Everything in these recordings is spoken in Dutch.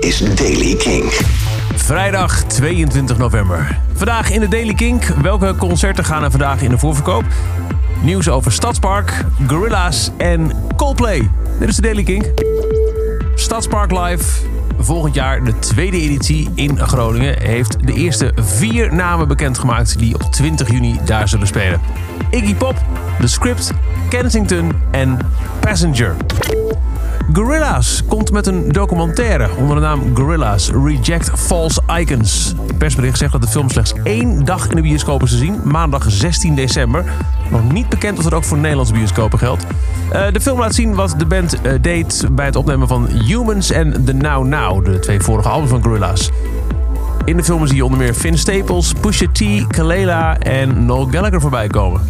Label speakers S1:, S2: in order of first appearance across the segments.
S1: Is Daily King.
S2: Vrijdag 22 november. Vandaag in de Daily Kink. Welke concerten gaan er vandaag in de voorverkoop? Nieuws over Stadspark, Gorilla's en Coldplay. Dit is de Daily Kink. Stadspark Live. Volgend jaar de tweede editie in Groningen heeft de eerste vier namen bekendgemaakt die op 20 juni daar zullen spelen. Iggy Pop, The Script, Kensington en Passenger. Gorilla's komt met een documentaire onder de naam Gorilla's Reject False Icons. Het persbericht zegt dat de film slechts één dag in de bioscoop is te zien, maandag 16 december. Nog niet bekend of dat ook voor Nederlandse bioscopen geldt. Uh, de film laat zien wat de band uh, deed bij het opnemen van Humans en The Now Now, de twee vorige albums van Gorilla's. In de film zie je onder meer Finn Staples, Pusha T, Kalela en Noel Gallagher voorbij komen.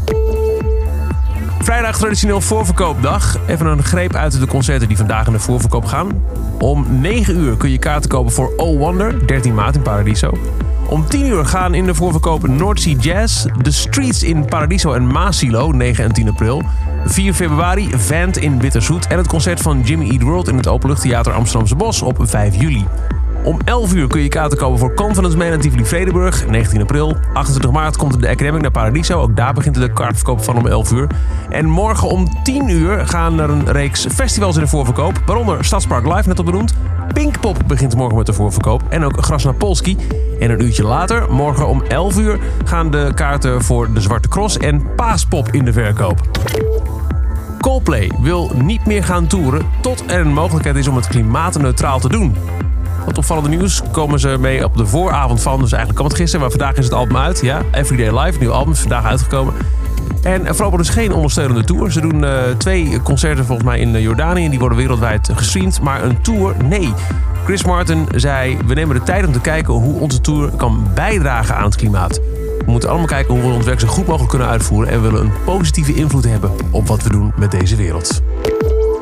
S2: Vrijdag traditioneel voorverkoopdag. Even een greep uit de concerten die vandaag in de voorverkoop gaan. Om 9 uur kun je kaarten kopen voor Oh Wonder, 13 maart in Paradiso. Om 10 uur gaan in de voorverkoop North Sea Jazz, The Streets in Paradiso en Maasilo, 9 en 10 april. 4 februari Vent in Bitterzoet en het concert van Jimmy Eat World in het Openluchttheater Amsterdamse Bos op 5 juli. Om 11 uur kun je kaarten kopen voor Confidence Man en Tivoli Vredenburg, 19 april. 28 maart komt de Academic naar Paradiso. Ook daar begint de kaartverkoop van om 11 uur. En morgen om 10 uur gaan er een reeks festivals in de voorverkoop. Waaronder Stadspark Live, net al benoemd. Pinkpop begint morgen met de voorverkoop. En ook Grasna Polski. En een uurtje later, morgen om 11 uur, gaan de kaarten voor de Zwarte Cross en Paaspop in de verkoop. Coldplay wil niet meer gaan toeren tot er een mogelijkheid is om het klimaatneutraal te doen. Wat opvallende nieuws komen ze mee op de vooravond van. Dus eigenlijk kwam het gisteren, maar vandaag is het album uit. Ja, Everyday Live, nieuw album, is vandaag uitgekomen. En voorlopig dus geen ondersteunende tour. Ze doen uh, twee concerten volgens mij in Jordanië. En die worden wereldwijd gestreamd. Maar een tour, nee. Chris Martin zei, we nemen de tijd om te kijken hoe onze tour kan bijdragen aan het klimaat. We moeten allemaal kijken hoe we ons werk zo goed mogelijk kunnen uitvoeren. En willen een positieve invloed hebben op wat we doen met deze wereld.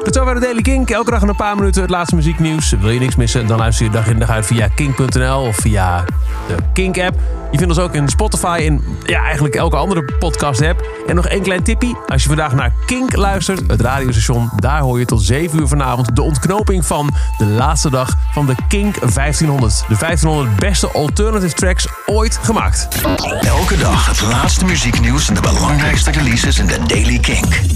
S2: Tot zover de Daily Kink. Elke dag een paar minuten het laatste muzieknieuws. Wil je niks missen? Dan luister je dag in dag uit via kink.nl of via de Kink-app. Je vindt ons ook in Spotify en ja, eigenlijk elke andere podcast-app. En nog één klein tipje. Als je vandaag naar Kink luistert, het radiostation, daar hoor je tot 7 uur vanavond de ontknoping van de laatste dag van de Kink 1500. De 1500 beste alternative tracks ooit gemaakt.
S1: Elke dag het laatste muzieknieuws en de belangrijkste releases in de Daily Kink.